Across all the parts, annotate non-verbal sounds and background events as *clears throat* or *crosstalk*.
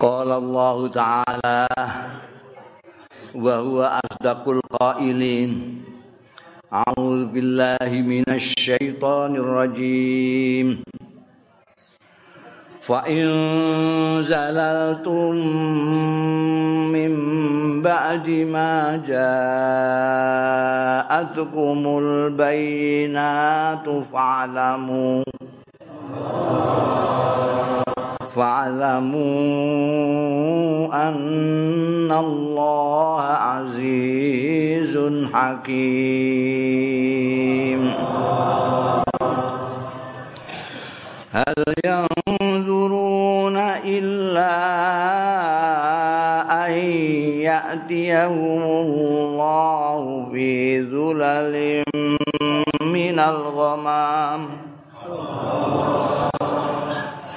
قال الله تعالى وهو أصدق القائلين أعوذ بالله من الشيطان الرجيم فإن زللتم من بعد ما جاءتكم البينات فاعلموا فاعلموا أن الله عزيز حكيم. هل ينظرون إلا أن يأتيهم الله في ذلل من الغمام؟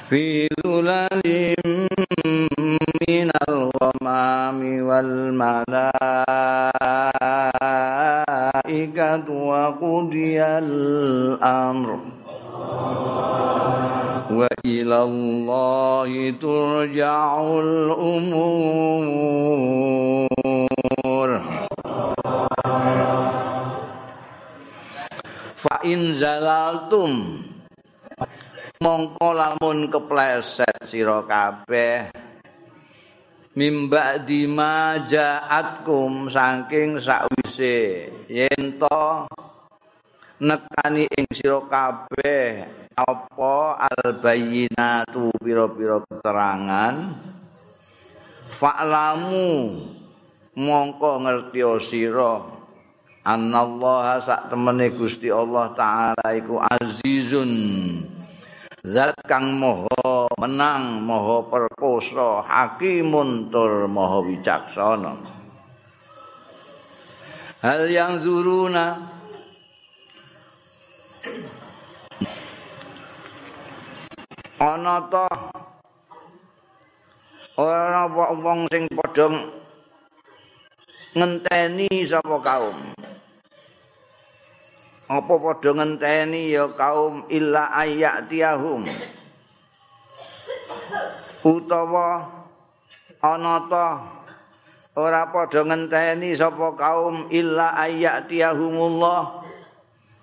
في ذلل من الغمام والملائكة وقضي الأمر. وإلى الله ترجع الأمور. فإن زللتم mongko lamun kepleset sira kabeh. Mimba di majaatkum saking sakwise. Yen to nekani ing sira kabeh apa albayinatu pira-pira keterangan? Fa'lamu mongko ngerti sira annallaha sak temene Gusti Allah taala iku azizun zat kang moho menang moho perkoso hakimun tur moho wicaksana. Hal yang zuruna ana ta ora wong sing padha ngenteni sapa kaum apa padha ngenteni ya kaum illa ayatiyahum utawa ana ta ora padha ngenteni sapa kaum illa ayatiyahumullah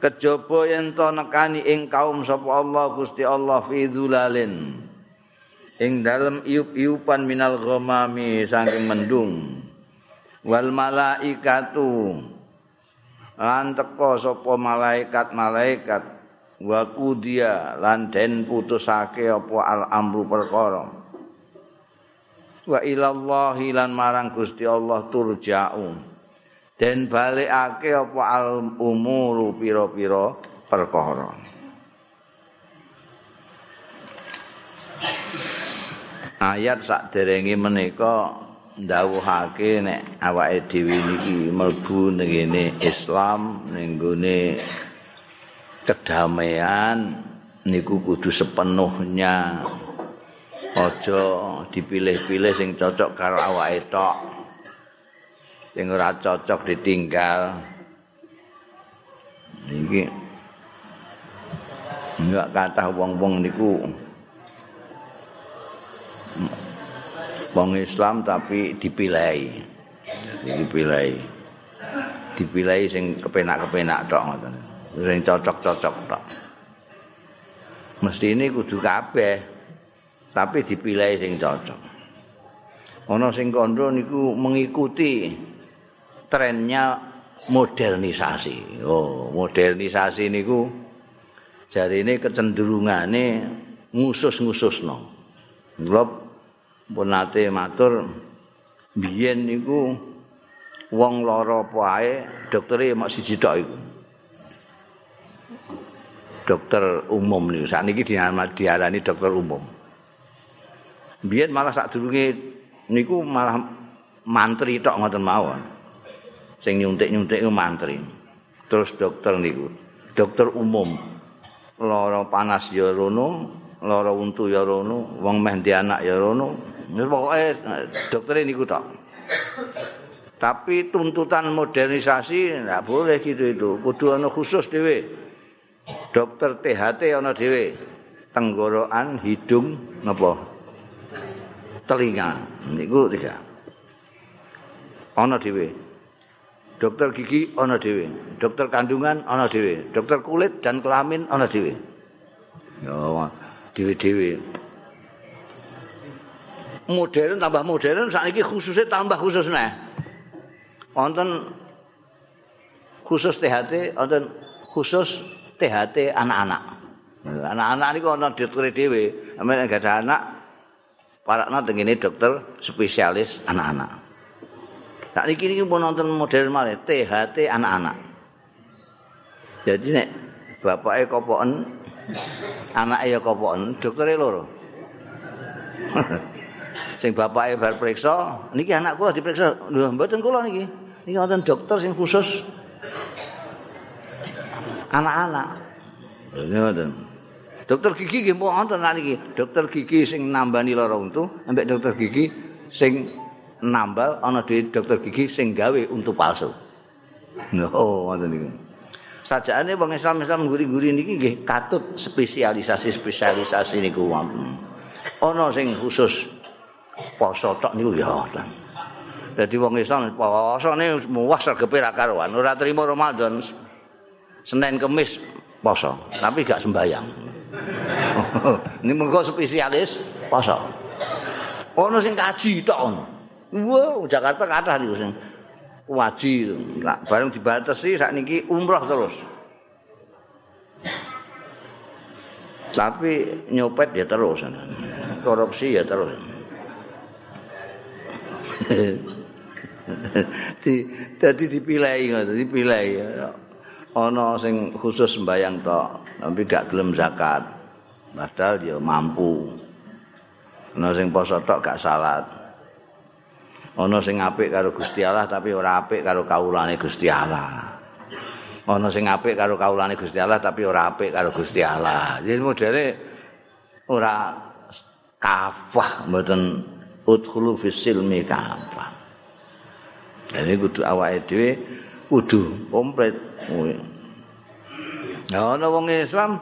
kejaba yen to nekani ing kaum sapa Allah Gusti Allah fi dzulalin. Ing dalem iup-iupan minal ghamami saking mendung. Wal malaikatu lan teka sapa malaikat-malaikat wa kudia lan den putusake apa al amru perkara? Wa ilallahi lan marang Gusti Allah turja'u. Den balikake apa al umuru pira-pira perkara. Ayat sakderenge menika ndawuhake nek awake dhewe niki mlebu ngene Islam ning kedamaian niku kudu sepenuhnya. Aja dipilih-pilih sing cocok karo awake tok sing ora cocok ditinggal. Iki enggak kata wong-wong niku wong Islam tapi dipilih dipilih dipilih sing kepenak-kepenak tok ngoten. Sing cocok-cocok tok. Mesti ini kudu kabeh tapi dipilih sing cocok. Ana sing kandha niku mengikuti trennya modernisasi. Oh, modernisasi niku jari ini kecenderungane ngusus-ngususno. Kula pun nate matur biyen niku wong lara apa ae doktere mak siji tok iku. Dokter umum niku sakniki diarani dokter umum. Biyen malah sadurunge niku malah mantri tok ngoten mawon. sing nyuntik-nyuntik mantri. Terus dokter niku, dokter umum. Lara panas ya rono, lara untu ya rono, wong meh anak ya rono. Pokoke dokter niku tok. Tapi tuntutan modernisasi ndak boleh gitu itu. Kudu ana khusus dhewe. Dokter THT ana dhewe. Tenggorokan, hidung, napa? telinga. Niku tiga. Ana dhewe. Dokter gigi ana dhewe. Dokter kandungan ana dhewe. Dokter kulit dan kelamin ana dhewe. Ya, dhewe-dhewe. Modern tambah modern saiki khususnya tambah khusus nah. Wonten khusus THT, wonten khusus THT anak-anak. Anak-anak niku ana dokter dhewe, nek gak ada anak parakna tengene dokter spesialis anak-anak. Tak niki pun nonton model malih THT anak-anak. Jadi nek bapake kopoken anake ya kopoken, doktere loro. *laughs* sing bapake bar periksa, niki anak kula diperiksa. Lho mboten kula niki. Niki wonten dokter sing khusus anak-anak. Lho. Dokter gigi nggih wonten niki. Dokter gigi sing nambani lara untu, ambek dokter gigi sing nambal ana di dokter gigi sing gawe untuk palsu. Oh, ngoten niku. Sajane wong Islam Islam guri-guri niki nggih katut spesialisasi-spesialisasi niku wonten. Ana sing khusus poso tok niku ya. Dadi wong Islam posone muwas regepe ra karuan, ora trimo Ramadan. Senin Kamis poso, tapi gak sembayang. *laughs* Ini mengko spesialis poso. Ono sing kaji tok ono. Wow, Jakarta kathah niku sing waji. Lah bareng dibatasi sakniki umroh terus. Tapi nyopet ya terus. Korupsi ya terus. *laughs* di dadi dipilih ngoten dipilih ana sing khusus sembayang tok tapi gak gelem zakat padahal dia mampu ana sing poso tok gak salat ana sing apik karo Gusti Allah tapi ora apik karo kawulane Gusti Allah. Ana sing apik karo kawulane Gusti Allah tapi ora apik karo Gusti Allah. Jadi modele ora kafah mboten udkhulu fis silmi kafah. Jadi kudu awake dhewe kudu komplit. Nah, ana wong Islam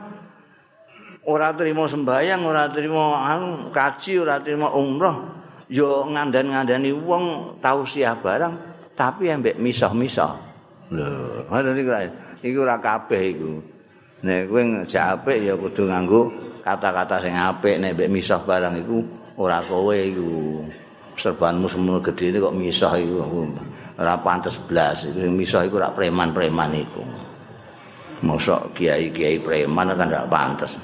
ora terima sembahyang, ora anu, kaji, ora terima umroh. yo ngandan-ngandani wong tausiah barang tapi ambek misah-misah. Lho, ngono niku iku ora kabeh iku. Nek kowe ngejak apik ya kudu nganggo kata-kata sing apik nek mbek misah barang iku ora kowe iku. Serbanmu semono gedhe kok misah iku ora pantes blas. Iku misah iku ora preman-preman iku. Mosok kiai-kiai preman kan ora pantes.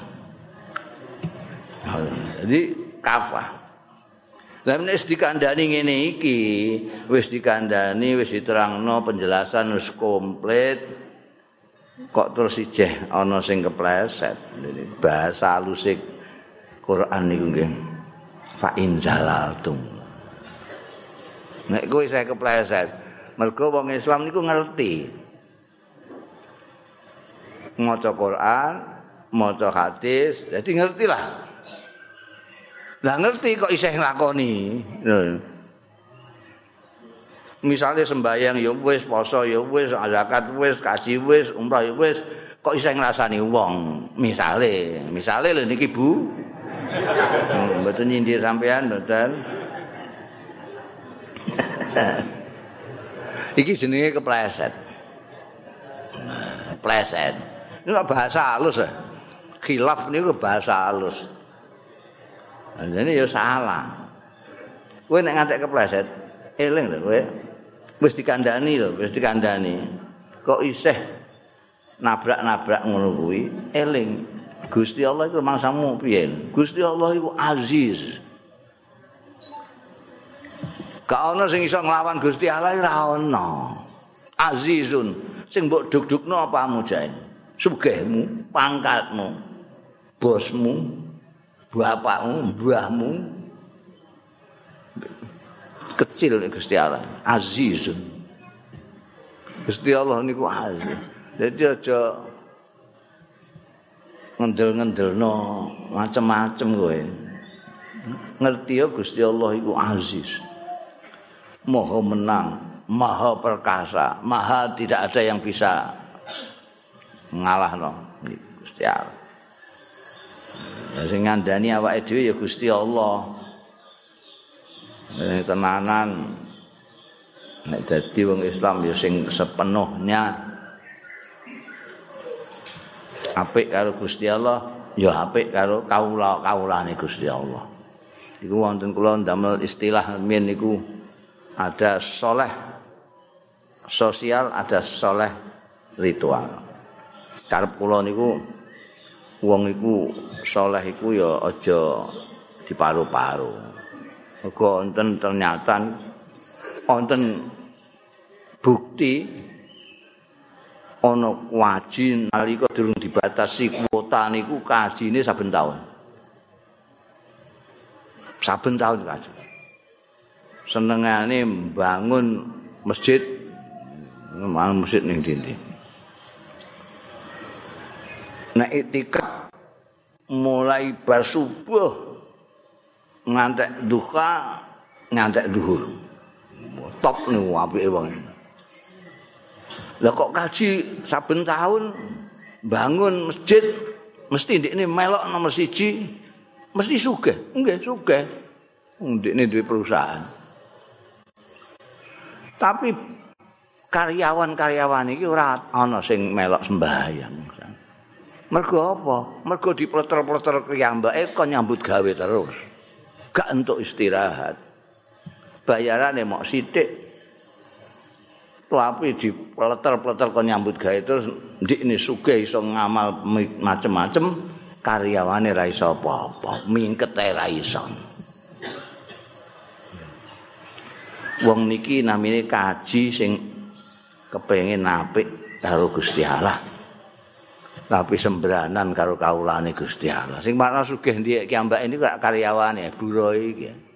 Jadi kafah. Lah nek dikandani ngene iki, wis dikandani, wis diterangno penjelasan wis komplit. Kok terus ijeh ana sing kepleset. Bahasa halusik Quran niku nggih. Fa in zalaltum. Nek kowe saya kepleset, mergo wong Islam niku ngerti. Maca Quran, maca hadis, jadi ngertilah. Lah ngerti kok isih nglakoni. Misale sembayang ya wis, poso ya wis, zakat wis, kaji wis, umrah ya wis, kok isih ngrasani wong. Misale, misale lho niki Bu. Hmm, mboten nyindir sampean mboten. Iki jenenge kepleset. Pleset. Ini bahasa halus ya. Khilaf niku bahasa halus. Jadi ya salah. Kowe nek ngantek kepleset, eling lho kowe. Wis dikandani lho, wis dikandani. Kok isih nabrak-nabrak ngono kuwi, eling. Gusti Allah iku mangsamu piye? Gusti Allah iku aziz. Ana sing iso nglawan Gusti Allah ora ana. Azizun sing mbok duk-dukno apa mujain. Sugihmu, pangkatmu, bosmu, bapakmu, mbahmu kecil Gusti Allah, aziz. Gusti Allah niku aziz. Jadi aja ngendel-ngendelno macam-macam kowe. Ngerti ya Gusti Allah iku aziz. Maha menang, maha perkasa, maha tidak ada yang bisa ngalahno Gusti Allah. Ya sing ngandani awake dhewe ya Gusti Allah. Tenanan nek dadi wong Islam ya sing sepenuhnya apik karo Gusti Allah ya apik karo kaula-kaulane Gusti Allah. Iku wonten kula ndamel istilah min niku ada soleh sosial, ada soleh ritual. Karep kula niku wong iku soleh iku ya aja diparu-paru. Mergo wonten ternyata wonten bukti ana waji nalika durung dibatasi kuota niku kajine saben taun. Saben taun kaji. Senengane bangun masjid bangun masjid ning dindi. Nek itikaf mulai bar subuh ngantek duha ngantek duhur top nih apike wong lah kok kaji saben tahun bangun masjid mesti ndek melok nomor siji mesti sugih nggih sugih ndek duwe perusahaan tapi karyawan-karyawan iki ora ana sing melok sembahyang mergo apa mergo dipleter-pleter kriyambake kok nyambut gawe terus gak untuk istirahat. Bayarane mok sithik. Tapi di peleter-peleter kok nyambut gawe terus ndik ini sugih iso ngamal macem-macem karyawane ra iso apa-apa, mingkete ra iso. Wong niki namine kaji sing kepengin apik karo Gusti Allah. tapi sembranan karo kaulane Gusti Allah. Sing makna sugih ndek ki ambak ini kok karyawane buroe iki.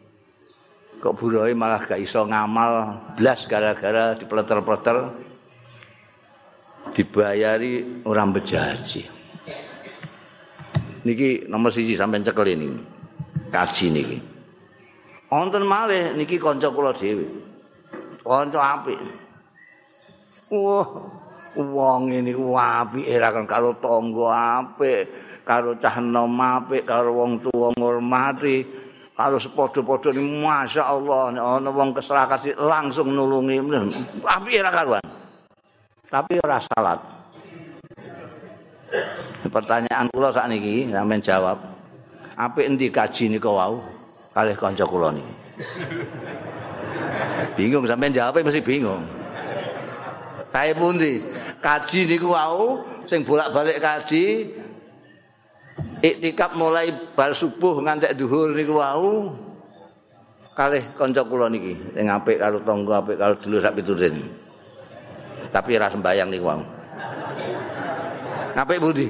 Kok buroe malah gak iso ngamal blas gara-gara dipleter-pleter dibayari orang bejaji. Niki nomor siji sampean cekel ini. Kaji niki. Wonten malih niki kanca kula dhewe. Kanca apik. Wah, wong ini apik kan karo tangga apik karo cah nom apik karo wong tuwa ngurmati karo sepadha-padha ni masyaallah nek ana wong keserakat langsung nulungi. Apik ora karuan? Tapi ora salat. Pertanyaan kula sakniki sampeyan jawab apik endi kaji nika wau? Kalih kanca kula niki. Bingung sampeyan jawab mesti bingung. Kae pundi? Kaji niku wau sing bolak-balik kaji iktikaf mulai bar subuh ngantek duhur niku wau kalih kanca kula niki sing apik karo tangga apik karo dulur sak piturin. Tapi ora sembayang niku wau. Apik pundi?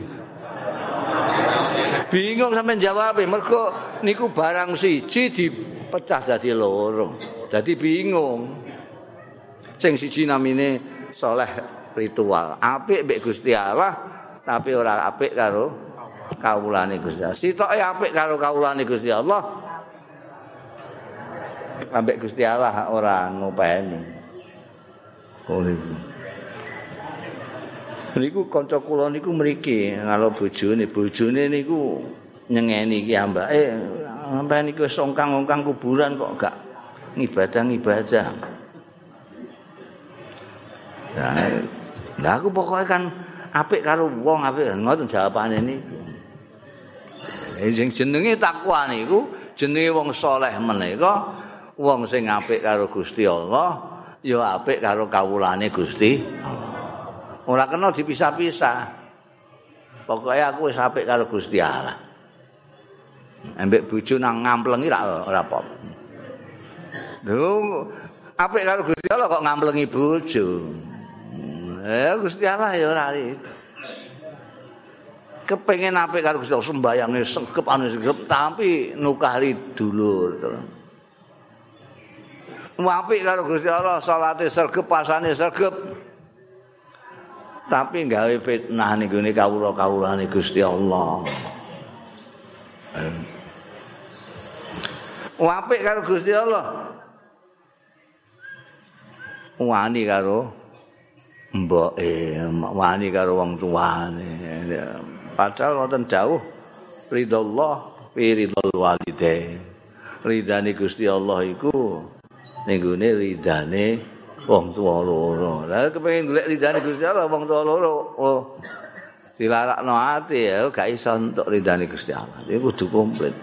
Bingung sampean jawab mergo niku barang siji dipecah dadi loro. Dadi bingung. Sing siji namine soleh ritual. Apik mbek Gusti Allah tapi ora apik karo kawulane Gusti Allah. Sitoke apik karo kawulane Gusti Allah. Ambek Gusti Allah ora ngopeni. Oh niku. Kanca kula niku mriki karo bojone, bojone niku nyengeni ki ambake. Sampai niku songkang-ongkang kuburan kok gak ngibadah-ngibadah. Nah, aku pokoknya kan apik karo wong apik ngoten jawabane niku. Sing jenenge takwa niku jenenge wong saleh menika wong sing apik karo Gusti Allah ya apik karo kawulane Gusti Allah. Ora kena dipisah-pisah. Pokoknya aku wis apik karo Gusti Allah. Ambek bojo nang ngamplengi ra ora. Lho, apik karo Gusti Allah kok ngamplengi bojo. Eh Gusti Allah ya ora Kepengen apik karo Gusti Allah sembayange sengkep anu sengkep tapi nukari dulur. Apik karo Gusti Allah salate sregep pasane sregep. Tapi gawe fitnah niku ne kawula-kawulane Gusti Allah. Apik karo Gusti Allah. Wani karo mboke wani karo wong tuane padahal wonten dawuh ridallah fi ridal walide ridane Gusti Allah iku ning gone ridane wong tuwa loro. Lah kepengin golek ridane Gusti Allah wong tuwa loro. Oh. Dilarakno ati ya gak iso entuk ridane Gusti Allah. Iku kudu komplit.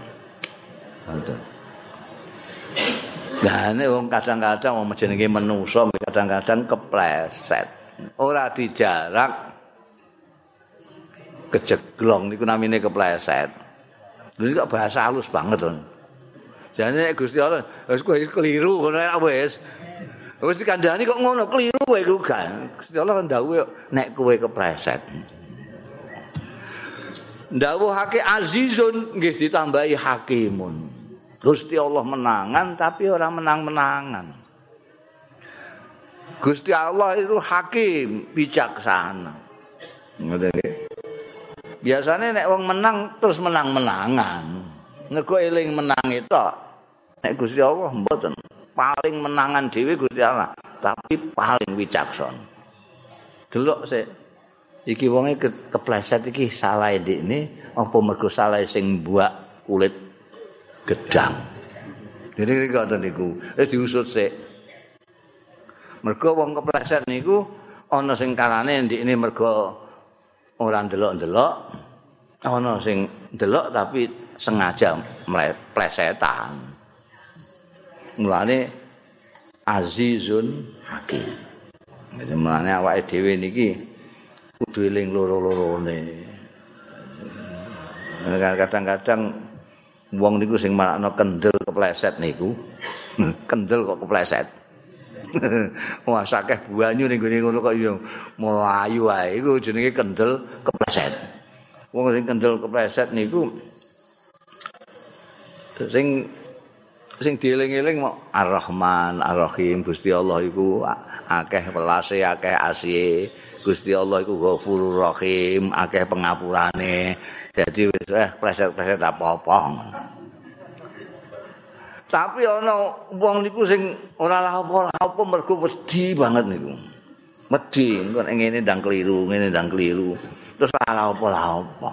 Ngoten. Nah, ini wong kadang-kadang wong jenenge menungso kadang-kadang kepleset. Ora dijarak kejeglong niku namine kepleset. Lha kok bahasa halus banget to. Jane Gusti Allah, wis kowe keliru ngono wis. Wis dikandhani kok ngono, keliru kowe iku gak. Gusti Allah kan dawuh nek kowe kepleset. Ndawuhake azizun nggih ditambahi hakimun. Gusti Allah menangan tapi orang menang-menangan. Gusti Allah itu hakim, bijaksana. Biasanya nek wong menang terus menang-menangan. Nego eling menang itu nek Gusti Allah mboten paling menangan dhewe Gusti Allah tapi paling wicaksana. Delok sik iki wonge ke, kepleset iki salah ndekne apa mergo salah sing buak kulit gedang. Jadi kok niku? Eh diusut sik. Mergo wong kepleset niku ana sing karane ndekne mergo ora ndelok-ndelok ana sing ndelok tapi sengaja mleplesetan mulane azizun hakim. Jadi mulane awake dhewe niki kudu eling loro-lorone. Kadang-kadang wong niku sing marakno kendel kepleset niku. *laughs* kendel kok kepleset. *laughs* Wah sakeh banyu ning gone ngono kok yo mlayu wae iku jenenge kendel kepleset. Wong sing kendel kepleset niku sing sing dieling-eling Ar-Rahman, Ar-Rahim Gusti Allah iku akeh welase, akeh asihe. Gusti Allah iku Ghafurur Rahim, akeh pengapurane. Jadi wis eh pleset-pleset apa-apa. Tapi ana wong niku sing ora apa-apa mergo wedi banget niku. Wedi, ngene ndang keliru, ngene ndang keliru. Terus ora apa-apa.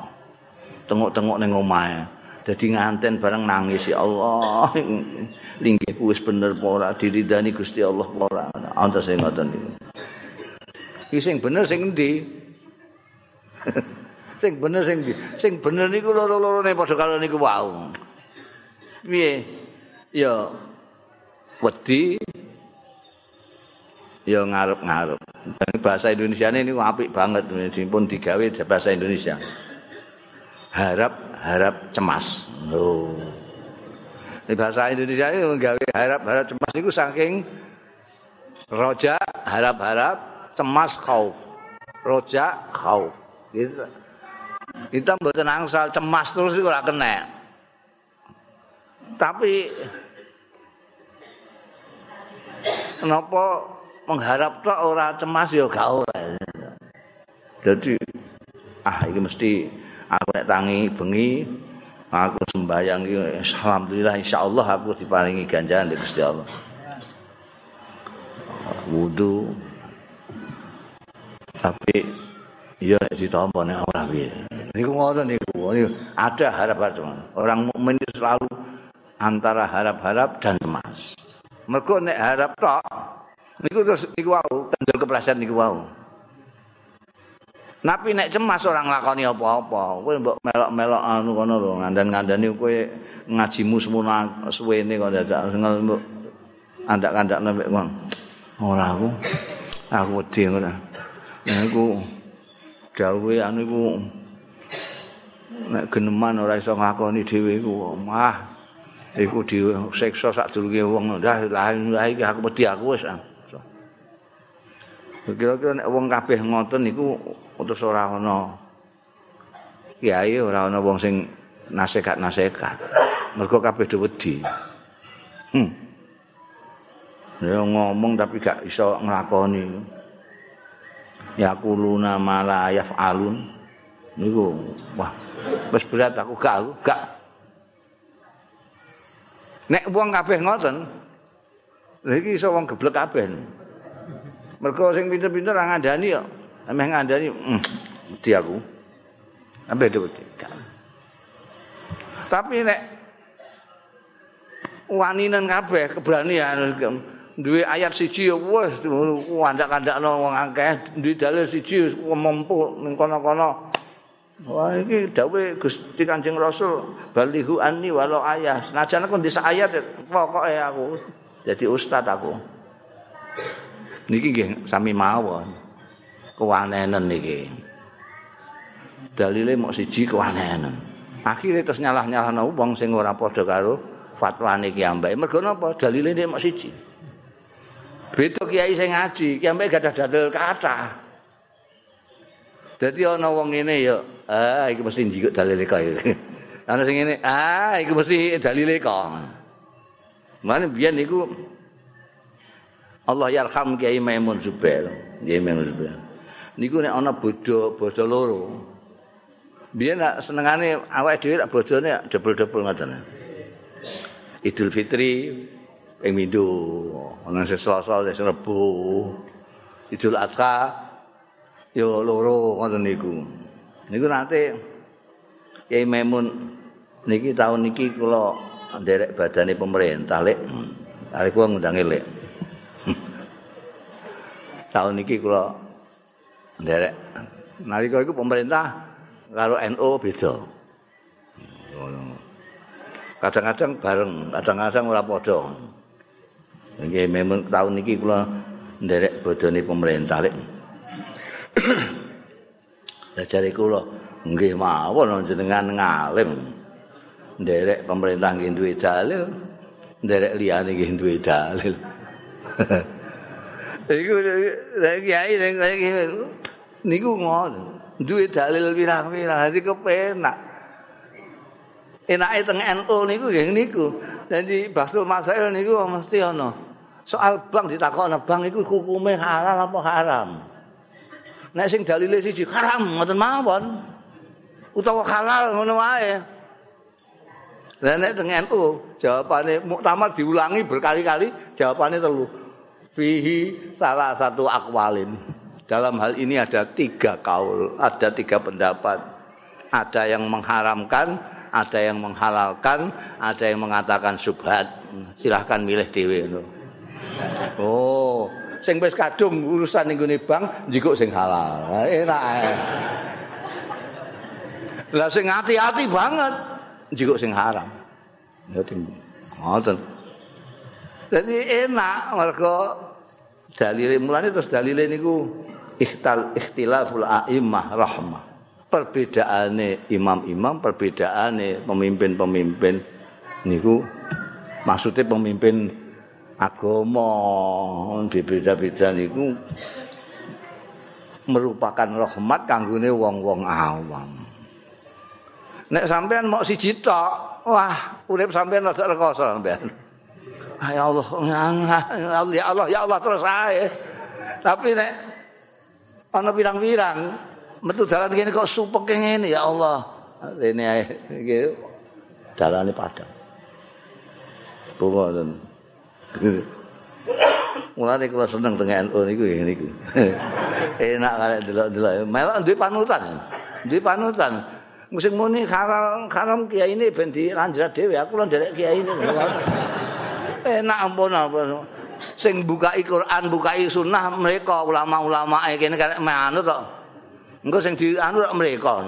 Tengok-tengok ning omahe. Dadi nganten bareng nangis ya Allah. *laughs* Linggih wis bener apa ora diridani Gusti Allah apa ora. Anta sing ngoten niku. Iki sing bener sing endi? *laughs* sing bener sing endi? Sing bener niku loro-lorone padha karo niku wau. Piye? Ya wedi ya ngarep-ngarep. bahasa Indonesia ini apik banget pun digawe bahasa Indonesia. Harap harap cemas. Oh. Di bahasa Indonesia ini menggawe harap-harap cemas itu saking roja harap-harap cemas kau. Roja kau. Gitu. Kita mboten angsal cemas terus itu ora kena. Tapi kenapa mengharap tok ora cemas ya gak ora. Jadi ah ini mesti aku tangi bengi aku sembahyang alhamdulillah insyaallah aku diparingi ganjaran dari Gusti Allah. Wudu. Tapi ya ditampa nek ora piye. Niku ngoten niku ada harap-harap orang mukmin selalu antara harap-harap dan cemas. Mergo nek harap tok niku terus niku wau kendel kepleset niku wau Napi nek cemas orang lakoni apa-apa, kowe mbok melok-melok anu kono lho, ngandan-ngandani kowe ngajimu semono suwene kok dadak mbok andak-andakne mek kon. Ora aku. Aku wedi ngono. Nek aku dawuhe anu iku nek geneman ora iso ngakoni dhewe iku, mah iku disiksa sadurunge wong. Dah lah iki aku wedi aku wis. Kira-kira nek wong kabeh ngoten niku terus ora ana kiai ora ana wong sing nasehat-nasehat. Mergo kabeh wedi. Hmm. Ya ngomong tapi gak iso nglakoni. Ya kuluna mala yaf'alun. Niku wah wis berat aku gak aku gak. Nek wong kabeh ngoten, lha iki iso wong geblek kabeh. Mergo sing pinter-pinter ora ngandani kok. Ameh ngandani, hmm, di aku. Ambe wedi. Tapi nek waninen kabeh keberanian duwe ayat siji wis kandak-kandakno wong akeh duwe dalil siji kemampu ning kono-kono Wah iki dawuh Gusti Kanjeng Rasul balihu anni walau ayah senajan aku desa ayat pokoke aku jadi ustad aku niki nggih sami mawon. Kewanenen niki. Dalile mok siji kewanenen. Akhire terus nyalah-nyalahno wong sing ora padha karo fatwane ki ambek. Mergo napa? Dalile nek mok siji. Beda kiai sing ngaji ki ambek gadah dalil kathah. Dadi ana wong ngene ya, ah iki mesti njikuk dalile kaya. *laughs* Ana sing ngene, ah iki mesti dalile kok. Mane biyen niku Allah yarham Kiai Maimun Zubair, Kiai Maimun Zubair. Niku nek ana bodho, bodho loro. Biyen nak senengane awake dhewe nak bodhone dobel-dobel ngoten. Idul Fitri ping Minggu, ana Selasa, Rebo. Idul Adha yo loro ngoten niku. Niku nate Kyai Memun niki tahun niki kula nderek badane pemerintah lek. Are kula ngundange lek. Tahun niki kula nderek nalika iku pemerintah karo NU beda. Kadang-kadang bareng, kadang-kadang ora padha. Nggih memang tahun niki kula nderek badane pemerintah lek. Dajare kula nggih mawon jenengan ngalim. Nderek pemerintah nggih duwe dalil, nderek liyane nggih duwe dalil. *laughs* Iku ae sing niku ngono. Duwe dalil pirang-pirang dadi kepenak. Enake teng NU niku nggih niku. Dadi basul masail niku mesti ana. Soal bank ditakokno bank iku hukume halal apa haram? nek sing dalile siji haram ngoten mawon utawa halal ngono wae lah nek teng NU jawabane muktamar diulangi berkali-kali jawabane telu fihi salah satu akwalin dalam hal ini ada tiga kaul ada tiga pendapat ada yang mengharamkan ada yang menghalalkan ada yang mengatakan subhat silahkan milih dewi oh sing wis kadung urusan ning bank njikuk sing halal. Enak. Lah sing hati-hati banget njikuk sing haram. Ya ngoten. Jadi enak mergo dalile mulane terus dalile niku ikhtal ikhtilaful a'immah rahmah. Perbedaane imam-imam, perbedaane pemimpin-pemimpin niku maksudnya pemimpin agama beda-beda niku merupakan rahmat kanggone wong-wong awam. Nek sampean mau siji tok, wah, urip sampean rada rekoso sampean. Ya Allah, ya Allah, ya Allah terus ae. Tapi nek ana pirang-pirang metu dalan kene kok supek ngene ya Allah. Rene ae iki dalane padang. Bunga Mulane kula seneng dengan NU niku niku. *laughs* Enak kali delok-delok. Melok duwe panutan. Duwe panutan. Musim muni haram haram kiai ini ben dilanjut dhewe aku lan derek kiai ini. Enak ampun apa. Sing bukai Quran, bukai sunnah mereka ulama-ulama kene karek manut tok. Engko sing di anu mereka.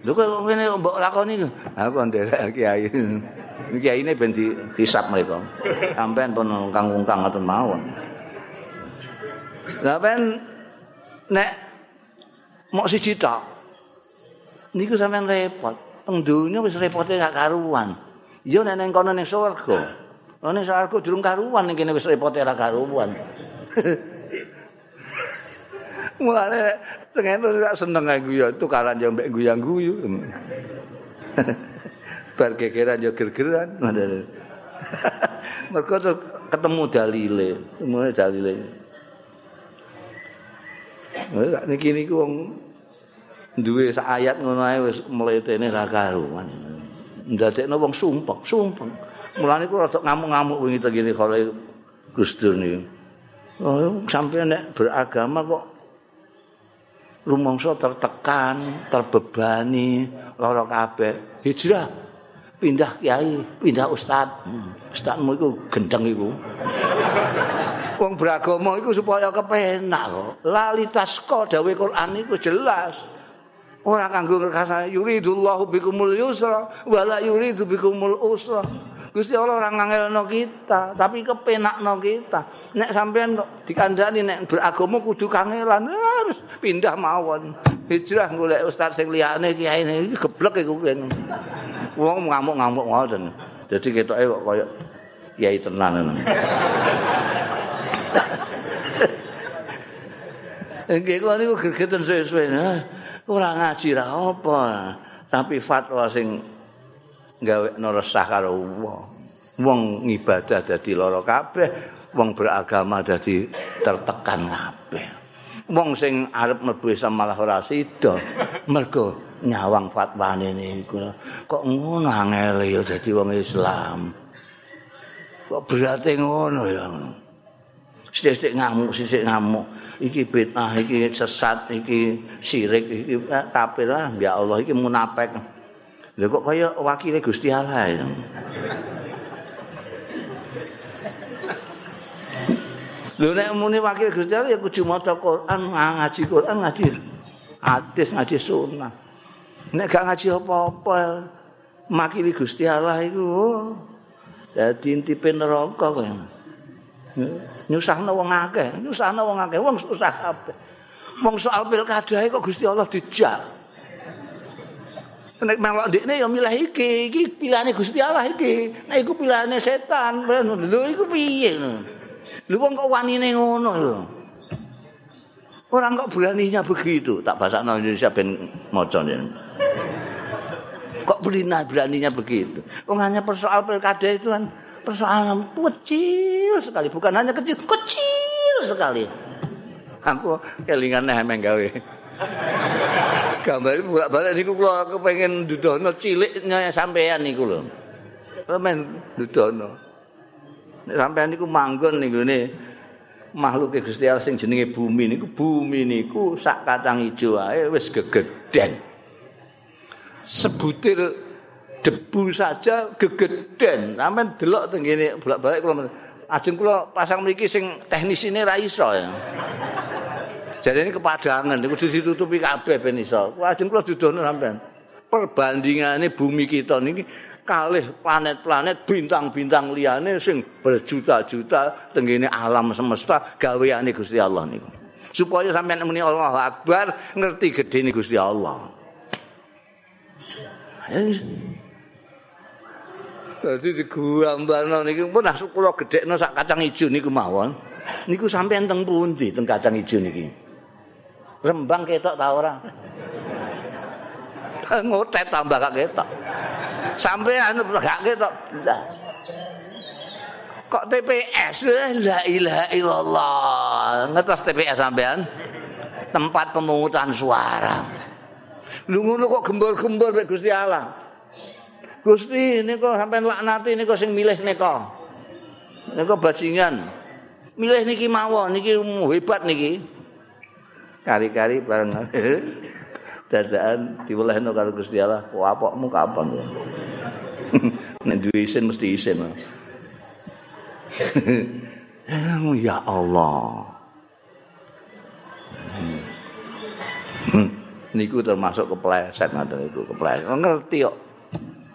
Lho kok ngene mbok lakoni. Aku nderek kiai. Kiai ini ben dihisap mereka. Sampean pun kang-kang ngoten mawon. Sampean nek mau siji tok. Niku sampean repot. Teng donya wis repote gak karuan. Yo nek nang kono ning swarga. Lah ning swarga durung karuan ning kene wis repote ora karuan. *laughs* Mulane tengen ora seneng aku ya tukaran yo mbek guyang-guyu. *laughs* bar gegeran yo gergeran. *laughs* Mergo ketemu dalile. Mulai dalile. Niki niku wong duwe sak ayat ngono ae wis mletene ra karuan. Ndadekno wong sumpek sumpek mulane kula rada ngamuk-ngamuk wingi tengene kale Gusdur niku oh sampai nek beragama kok rumangsa tertekan terbebani lara kabeh hijrah pindah kiai, pindah ustad. Hmm. Ustadmu iku gendeng iku. Wong beragama iku supaya kepenak kok. Lalitas kok dawuh Quran iku jelas. Ora kanggo ngerkasa yuridullahu bikumul yusra wala yuridu bikumul usra. Gusti Allah ora ngangelno kita, tapi kepenakno kita. Nek sampean kok dikandani nek beragama kudu kangelan, harus pindah mawon. Hijrah golek ustaz sing liyane kiai iki geblek iku kene. Wong ngamuk-ngamuk ngoten. Dadi ketoke kok kaya kiai tenan. Nggih kok niku gegeten suwe-suwe. Ora ngaji ra apa. Tapi fatwa sing gawe resah karo wong. Wong ngibadah dadi lara kabeh, wong beragama dadi tertekan kabeh. Wong sing arep mlebu Islam malah ora sida. Mergo nyawang fatwane niku. Kok ngono angel ya dadi wong Islam. Kok berarti ngono ya. Sithik-sithik ngamuk, sithik ngamuk. iki bid'ah iki sesat iki syirik iki eh, kafir lah ya Allah iki munafik lha kok kaya wakile Gusti Allah ya Lho nek muni wakil Gusti Allah ya kudu maca Quran, ngaji Quran, ngaji hadis, ngaji sunnah. Nek gak ngaji apa-apa, makili Gusti Allah iku oh, dadi intipe neraka kowe. nyusahno wong akeh, nyusahno wong akeh, wong susah kabeh. Wong soal pilkada kok Gusti Allah dijak. Nek melok ndekne ya milih iki, iki pilihane Gusti Allah iki. Nek iku pilihane setan, lho iku piye. Lho wong kok wanine ngono lho. Orang kok beraninya begitu, tak bahasa Indonesia ben maca Kok beraninya, beraninya begitu? Wong hanya persoal pilkada itu kan persoalan kecil sekali, bukan hanya kecil, kecil sekali. Aku kelingan emang gawe. Gambar ini bolak-balik niku kula kepengin dudono ciliknya sampean niku lho. Men dudono. Nek sampean niku manggon niku ne makhluk Gusti Allah sing jenenge bumi niku bumi niku sak kacang ijo ae wis gegeden. Sebutir debu saja gegeden. Sampeyan delok teng ngene bolak-balik kula ajeng kula pasang mriki sing teknis ini ra iso ya. Jadi ini kepadangan, kudu ditutupi kabeh ben iso. Ajeng kula dudono sampean. Perbandingane bumi kita niki kalih planet-planet bintang-bintang liyane sing berjuta-juta tengene alam semesta gaweane Gusti Allah niku. Supaya sampean muni Allah Akbar ngerti gedene Gusti Allah. Dadi digambarno niki pun asuk kula gedhekno sak kacang ijo niku mawon. Niku sampean teng pundi teng kacang ijo niki? Rembang ketok ta ora? Ngotet tambah gak ketok. Sampean gak ketok. Kok TPS la ilaha illallah. Ngetos TPS sampean? Tempat pemungutan suara. Lu ngono kok gembor-gembor Gusti Allah. Gusti nika sampean laknati nika sing milih nika. Nika bajingan. Milih niki mawon niki hebat niki. Kari-kari bareng *laughs* dadaan diwelehno karo Gusti Allah. Kok apokmu kapan ya? *laughs* Nek duwe isin mesti isin. *laughs* ya Allah. Hmm. niku termasuk kepleset ngoten niku kepleset. Ngerti kok.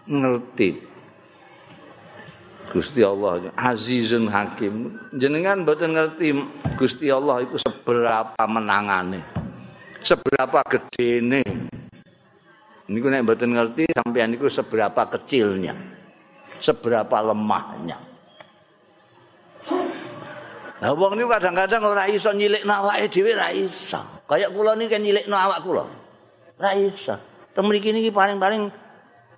ngerti Gusti Allah Azizun Hakim jenengan mboten ngerti Gusti Allah itu seberapa menangane seberapa gedene niku nek mboten ngerti sampean niku seberapa kecilnya seberapa lemahnya Nah, wong niku kadang-kadang ora iso nyilikno awake dhewe ora iso. Kayak kula niki nyilikno awak kula. Ora iso. Teng mriki niki paling-paling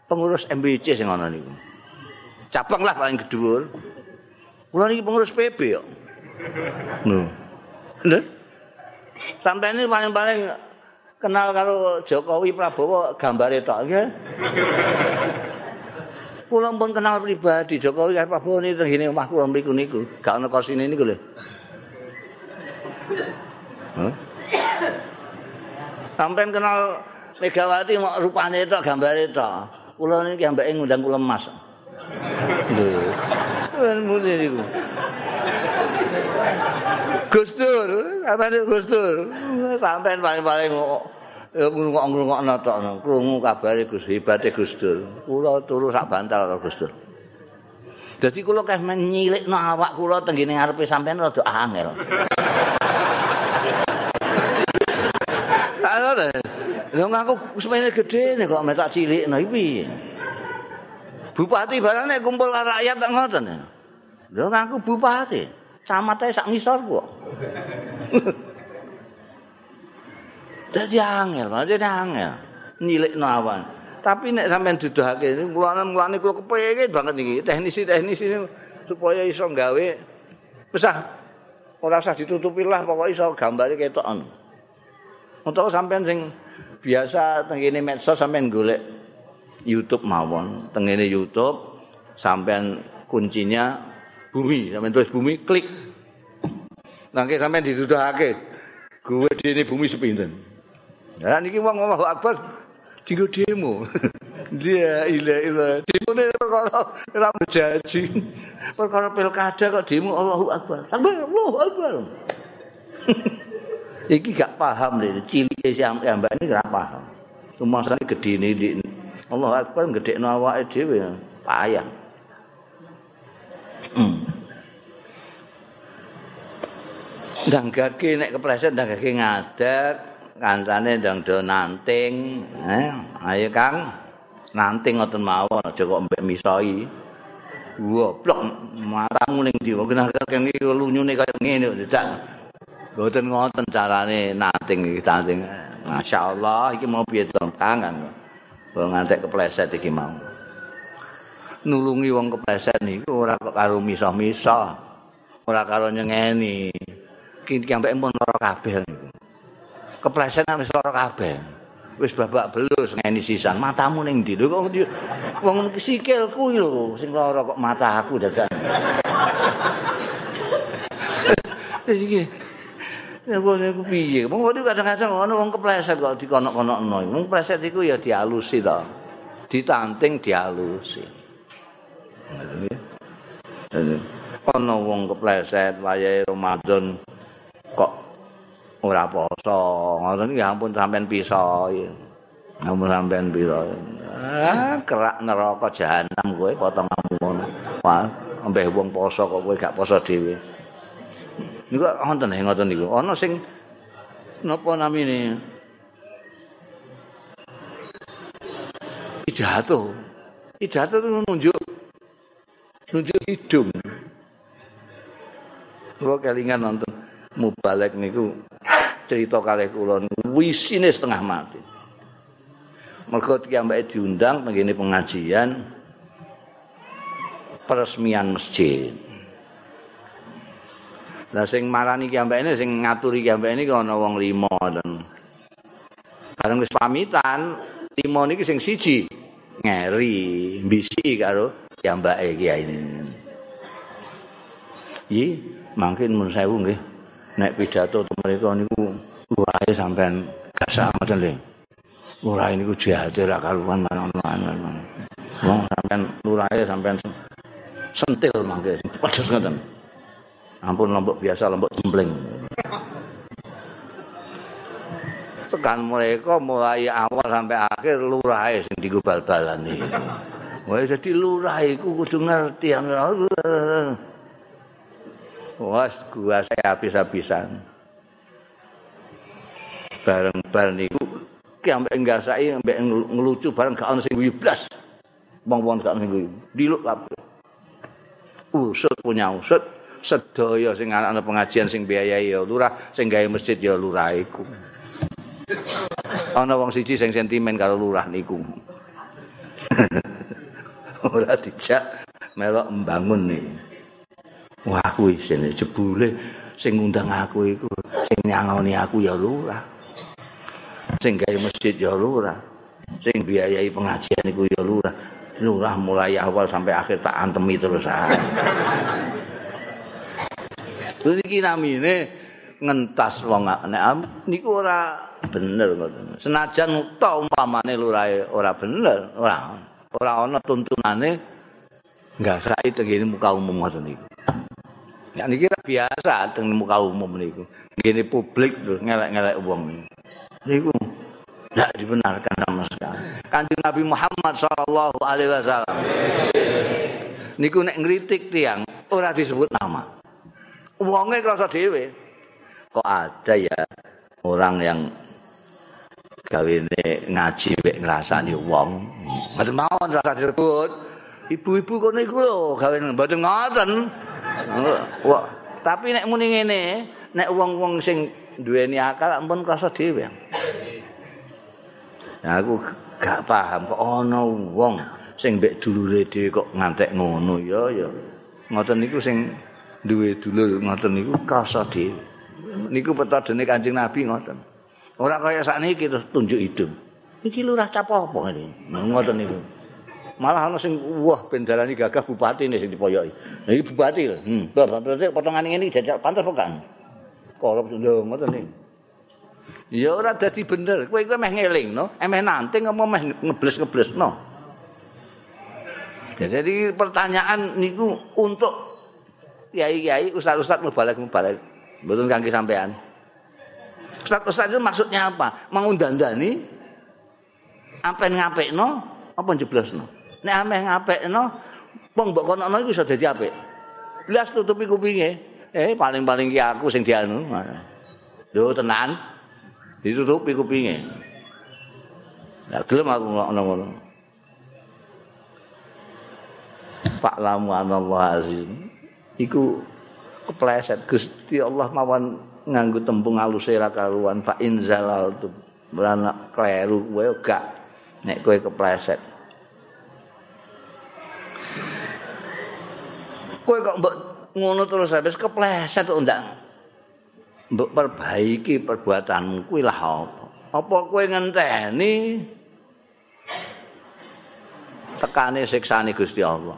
pengurus MBC sing ana niku. Cabang lah paling gedhuwur. Kula niki pengurus PB yo. Lho. Lho. Sampai ini paling-paling kenal kalau Jokowi Prabowo gambare tok nggih. Kula pun kenal pribadi Jokowi karo Prabowo niku teng ngene omah kula mriku niku. Gak ana kosine niku lho. Sampai kenal Megawati mau rupane tok gambare tok. kula niki ambek ngundang kula Mas. Mune niku. Gustur, apa nih Gustur? Sampai paling-paling ya ngrungok-ngrungokno tok krungu kabare Gus hebate Gustur. Kula turu sak bantal karo Gustur. Dadi kula keh nyilikno awak kula tenggene ngarepe sampean rada angel. Lha Lho ngaku semene gedhe nek kok metak cilikno iki piye? Bupati barane kumpul rakyat tak ngoten. Lho ngaku bupati, camate sak ngisor kok. *laughs* Dadi angel, dadi angel. Nyilikno awan. Tapi nek sampean duduhake mulane-mulane kula kepengin banget iki teknisi-teknisi supaya iso gawe besar ora usah ditutupi lah pokoke iso gambare ketokan. Untuk sampean sing biasa tengene medsos sampean golek YouTube mawon, tengene YouTube sampean kuncinya bumi, sampean tulis bumi klik. Nangke sampean dituduhake gue dene bumi sepinten. Ya niki wong Allahu Akbar dienggo demo. *laughs* Dia ila ila. Demo ne perkara ora berjanji. Perkara pilkada kok demo Allahu Akbar. Akbar Allahu Akbar. *laughs* iki gak paham lho cilike sing ambek ini gak paham sumasane gedene di Allah akbar gedhekno awake dhewe. Payah. Hmm. ndang gage nek kepleset ndang gage ngadeg kancane ndang do nanting. Eh ayo Kang. Nanting ngoten mawon aja kok mbek misoi. Goblok matamu ning ndi? Kok kene iki lunyune kaya ngene dak Mboten ngoten carane nating iki nating. Masyaallah iki mau piye to kangen. Wong ngantek kepleset iki mau. Nulungi wong kepleset niku ora kok karo misah-misah. Ora karo nyengeni. Iki ambek pun lara kabeh niku. Kepleset wis lara kabeh. Wis babak belus ngeni sisan. Matamu ning ndi? Lho kok wong sikilku lho sing lara kok mataku dadak. Iki Wong iku piye? Wong kadang-kadang ono wong kepleset kok dikonok-konokno. Wong kepleset iku ya dialusi to. Ditanting dialusi. Ono wong kepleset wayahe Ramadan kok ora poso. Ngoten ya ampun sampean piso. Ampun sampean piso. Ah, kerak neraka jahanam kowe potonganmu ngono. Wah, ambeh wong poso kok kowe gak poso dhewe. Niku wonten ing ngoten niku. Ana sing napa namine? Pidato. Pidato itu nunjuk nunjuk hidung. Kula kelingan nonton mubalek niku cerita kalih kula wisine setengah mati. Mergo kiambake diundang ngene pengajian peresmian masjid Lah sing marani ki ambekne sing ngaturi ki ambekne ki ana wong lima dan bareng wis pamitan lima niki sing siji ngeri bisi karo ki ambake kiai ini. Yi mungkin mun sewu nggih nek pidato to mereka niku wae sampean gasak ngoten lho. Ora niku jihate ra karuan manon-manon. Wong sampean lurahe sampean sentil mangke pedes ngoten. Ampun lombok biasa lombok jembling tekan mereka mulai awal sampai akhir lurah sing digo bal-balan iki Wah jadi lurah iku kudu ngerti Wah gua saya habis-habisan. Bareng bal niku ki ambek ngasai ambek ngelucu bareng gak ono sing guyu blas wong-wong gak ono sing guyu diluk kabeh. Usut punya usut sedaya sing ana pengajian sing biayai ya lurah sing gawe masjid ya lurah iku. Ana wong siji sing sentimen karo lurah niku. *laughs* Ora dijak melok membangun nih wah aku isin jebule sing ngundang aku iku sing nyangoni aku ya lurah. Sing gawe masjid ya lurah. Sing biayai pengajian iku ya lurah. Lurah mulai awal sampai akhir tak antemi terus *laughs* Iki namine ngentas wong nek niku ora bener ngoten. Senajan to umpamane lurae ora bener, ora. ora ana tuntunane nggak tengene muka umum ngoten niku. Ya niki biasa teng muka umum niku. Ngene publik lho ngelek-ngelek wong niku. Tidak dibenarkan sama sekali. Kanjeng Nabi Muhammad sallallahu alaihi wasallam. Niku nek ngritik tiang ora disebut nama. Wonge krasa dhewe. Kok ada ya orang yang gawene ngaji wek ngrasani wong. Mboten mawon rasa disebut. Ibu-ibu kono iku lho gawe mboten ngoten. Tapi nek muni ngene, nek wong-wong sing duweni akal ampun krasa dhewe. Nah, aku gak paham kok ana wong sing mbek dulure dhewe kok ngantek ngono ya ya. Ngoten niku sing duwe dulur ngoten niku krasa dhewe. Niku petodene Kanjeng Nabi ngoten. Ora kaya sakniki terus tunjuk hidung. Iki lurah cap apa ngene? Ngoten niku. Malah ana sing wah bendarani gagah bupati sing dipoyoki. Iki bupati. Hmm, berarti potongan ini jajak pantas kok kan. Korup lho ngoten niku. Ya ora dadi bener. Kowe kowe meh ngeling no, emeh nanti ngomong meh ngebles-ngebles no. Jadi pertanyaan niku untuk kiai-kiai, ustaz-ustaz mubalek mubalek. Betul kangge sampean. Ustaz-ustaz itu maksudnya apa? Mau dandani apa ngapekno apa jeblosno? Nek ameh ngapekno wong mbok kono iku iso dadi apik. Blas tutupi kupinge. Eh paling-paling ki aku sing dianu. Lho tenan. Ditutupi kupinge. Lah gelem aku ngono-ngono. Pak lamu anallah azim. Iku kepleset. Gusti Allah mawon nganggo tembung alus era karuan. Fa inzalal tu beranak kleru kowe gak nek kowe kepleset. Kowe kok mbok ngono terus habis kepleset kok ndak mbok perbaiki perbuatanmu kuwi lah apa? Apa kowe ngenteni? Tekane siksane Gusti Allah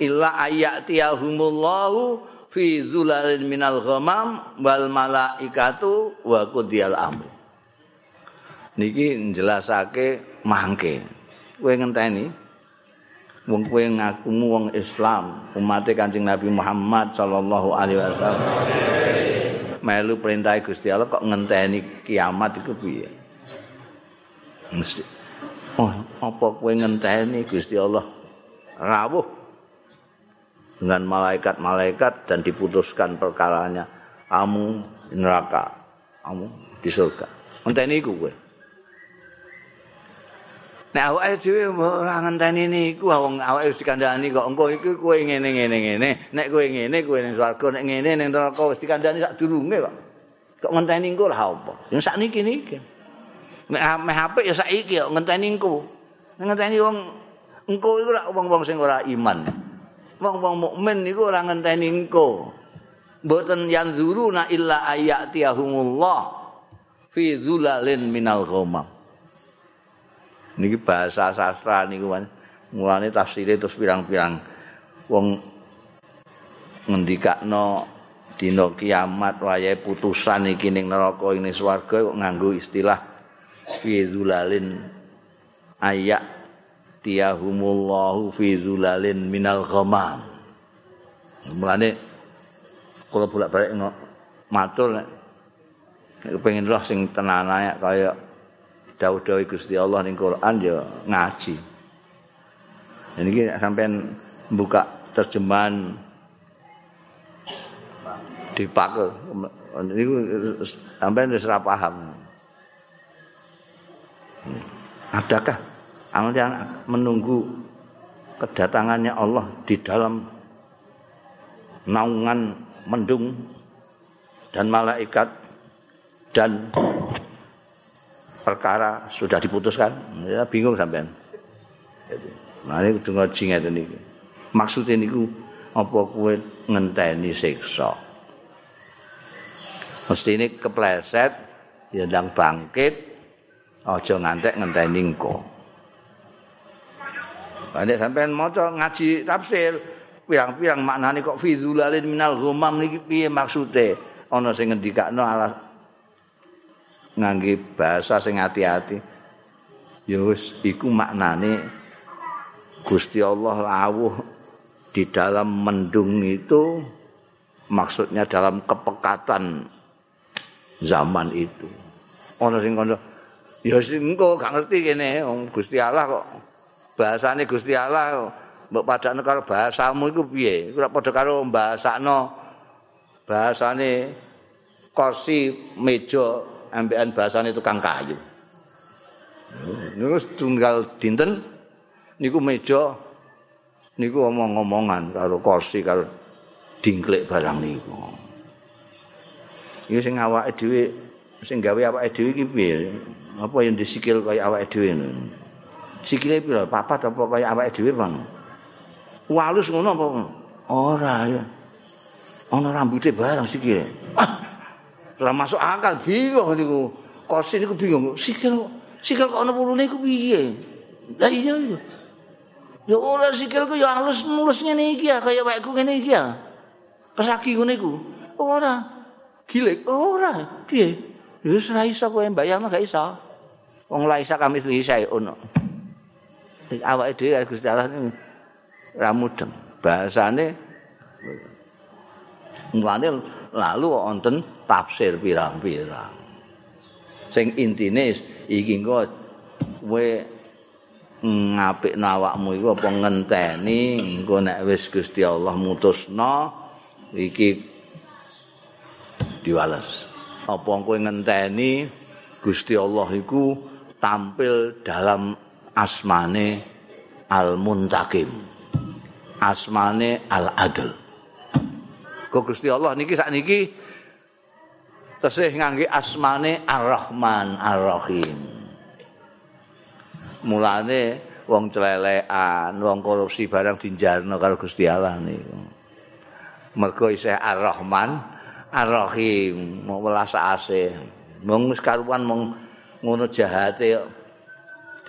illa ayatiyahumullahu fi zulalin minal ghamam wal malaikatu wa qudiyal amr niki njelasake mangke. Kowe ngenteni? Wong kowe ngakumu wong Islam umat Kanjeng Nabi Muhammad sallallahu alaihi wasallam. Melu perintah Gusti Allah kok ngenteni kiamat iku piye? Mesti. Oh apa kowe ngenteni Gusti Allah? Rawuh dengan malaikat-malaikat dan diputuskan perkaranya. Kamu neraka. Kamu di surga. Ngenteni iku kowe. Nek awake dhewe ora ngenteni niku wong awake wis dikandhani kok. Engko iki kowe ngene ngene ngene. Nek kowe ngene kowe ning swarga. Nek ngene ning neraka wis dikandhani sak durunge kok. Kok ngenteni engko lah apa? Yang sakniki niki. Nek ameh apik ya saiki kok ngenteni engko. Ngenteni wong engko iku wong-wong sing ora iman wong-wong mukmin niku ora ngenteni engko. Mboten yanzuruna illa ayatiyahumullah fi zulalin minal ghamam. Niki bahasa sastra niku mulane tafsire terus pirang-pirang wong ngendikakno dina kiamat wayahe putusan iki ning neraka ing swarga kok nganggo istilah fi zulalin ayat ya'tiyahumullahu fi zulalin minal ghamam. Mulane kula bolak-balik matur nek kepengin roh sing tenan ae kaya dawuh-dawuh Gusti Allah ning Quran ya ngaji. Dan ini sampean buka terjemahan dipakai ini sampai wis paham. Adakah Amalnya menunggu kedatangannya Allah di dalam naungan mendung dan malaikat dan perkara sudah diputuskan. Ya bingung sampean. Nah ini kudu ngaji ngeten iki. Maksud niku apa kowe ngenteni siksa? Mesti ini kepleset ya ndang bangkit aja ngantek ngenteni engko Nek sampean maca ngaji tafsir, pirang-pirang maknane kok fidzulalin minal ghumam niki piye maksude? Ana sing ngendikakno alas ngangge bahasa sing ati-ati. Ya wis iku maknane Gusti Allah lawuh di dalam mendung itu maksudnya dalam kepekatan zaman itu. Ana sing kono ya sing engko gak ngerti kene Gusti Allah kok bahasane Gusti Allah mbok padakno karo bahasamu iku piye? Ora padha karo bahasano bahasane kursi meja ambekan bahasane tukang kayu. Niku tunggal dinten niku meja niku omong-omongan karo kursi karo dingklek barang niku. Iki sing awake dhewe sing gawe awake dhewe iki piye? Apa yang disikil kaya awake dhewe niku? Sikile pira? Papat apa kaya awake dhewe, Bang? Walus ngono apa? Ora ya. Ana rambuté barang sikile. Ah, ora masuk akal bingung niku. Kursi niku bingung. Sikil sikil kok ana pulune iku piye? Lah iya iya. Ya ora sikilku ya halus mulus ngene iki ya kaya wekku ngene iki ya. Pesagi ngene iku. Ora. Gilek ora. Piye? Wis ora iso kowe mbayang gak iso. Wong la isa kami iki ono. Awake dhewe Gusti Allah ra mudeng. Bahasane mulane lalu wonten tafsir pirang-pirang. Sing intine iki engko kowe ngapik nawakmu iku apa ngenteni engko nek wis Gusti Allah mutusno iki diwales apa kowe ngenteni Gusti Allah iku tampil dalam asmane Al-Muntakim asmane Al-Adl kok Gusti Allah niki sakniki tesih ngangge asmane Ar-Rahman Ar-Rahim. Mulane wong celelekan, wong korupsi barang dinjarno karo Gusti Allah niku. Mergo isih Ar-Rahman Ar-Rahim, mau welas asih. Mung karuan mung ngono jahate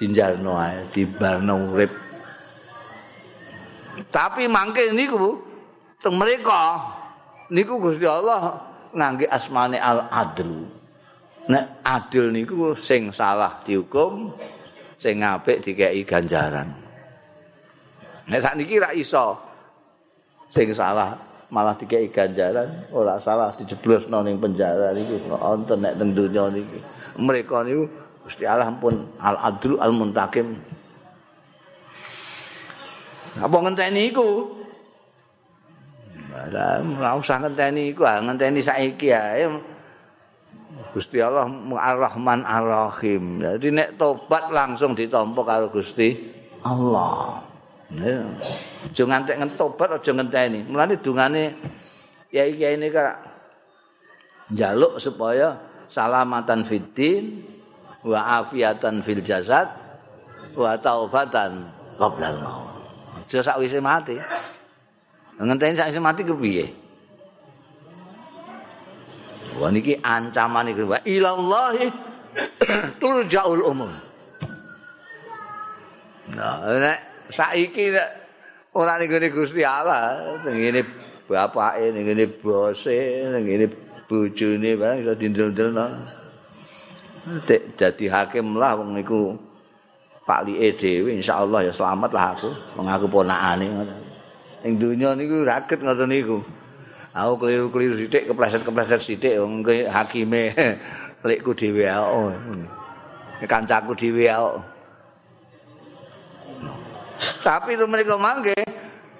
dinjarno ae, dibarno urip. Tapi mangke niku teng mereka niku Gusti Allah ngangge asmane al adl nek adil niku sing salah dihukum sing apik dikeki ganjaran. Nek sakniki ra iso sing salah malah dikeki ganjaran ora salah dijeblosno ning penjara niku. Wonten nek teng donya niki mereka niku Gusti Allah pun al adl al muntakim apa ngenteni iku Ora usah ngenteni iku, ngenteni saiki ae. Gusti Allah Ar-Rahman Ar-Rahim. Jadi nek tobat langsung ditampa karo Gusti Allah. Aja ngantek ngentobat aja ngenteni. Mulane dungane ya iki ini kak njaluk supaya salamatan fiddin wa afiatan fil jasad wa taubatan qabla al-maut. Aja sakwise mati. ngenteni sak mati ku piye Wah niki ancaman iki wa ilallahi *clears throat* turja'ul umur. Nah, nek saiki nek ora ngene Gusti Allah, ngene bapake, ngene bose, ngene bojone barang iso dindel-dilno. Dadi hakim lah wong niku Pak Li'e dhewe insyaallah ya selamat lah aku, wong aku ponakane ngono. ing dunya niku raket ngoten niku. Aku keliru-keliru sithik kepleset-kepleset sithik wong hakime *laughs* lekku dhewe aku. Kancaku dhewe aku. Tapi itu mereka mangke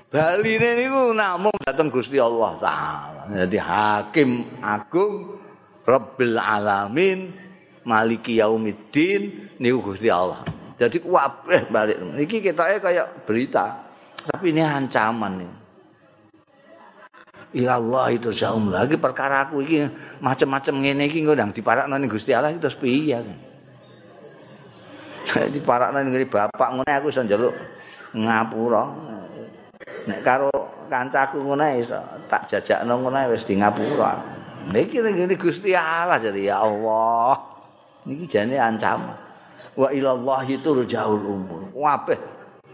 baline niku namung dateng Gusti Allah taala. Jadi hakim agung Rabbil alamin Maliki yaumiddin niku Gusti Allah. Jadi kabeh balik. Iki ketoke kaya berita. Tapi ini ancaman nih. Ya Allah itu jauh lagi perkara aku ini macam-macam ngene iki engko ndang diparakno ning Gusti Allah itu piye kan. diparakno ning bapak ngene aku iso njaluk ngapura. Nek karo kancaku ngene iso tak jajakno ngene wis di ngapura. Niki ning Gusti Allah jadi ya Allah. Niki jane ancaman. Wa ilallahi turja'ul umur. Wabeh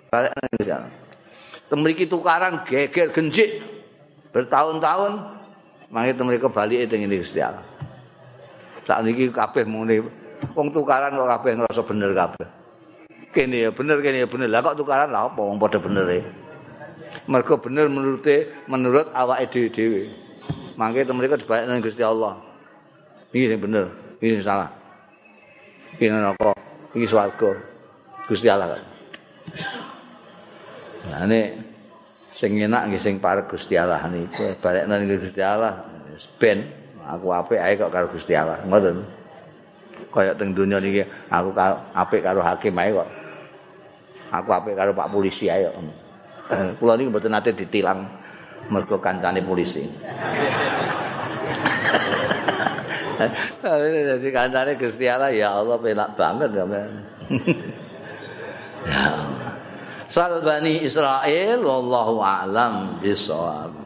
balik nang Allah. Temriki tukaran geger genjik bertahun-tahun mangke temriki bali teng ngene Gusti Allah. Sak niki kabeh muni wong tukaran kok kabeh ngrasa bener kabeh. kene ya bener kene ya bener. Lah kok tukaran lah apa wong padha bener e. Mergo bener menurute menurut awake dhewe-dhewe. Mangke to mriko dibalekno Gusti Allah. Iki sing bener, iki sing salah. Iki neraka, iki swarga. Gusti Allah. Nah ini sing enak nggih sing parek Gusti Allah niku balekno Gusti Allah ben aku apik ae kok karo Gusti Allah. Ngoten. Kaya teng donya niki aku apik karo hakim ae kok. Aku apik karo Pak polisi ae kok. Kula niki mboten nate ditilang mergo kancane polisi. Jadi kancane Gusti Allah ya Allah penak banget ya. ya Allah. Sal Bani Israel wallahu a'lam bisawab.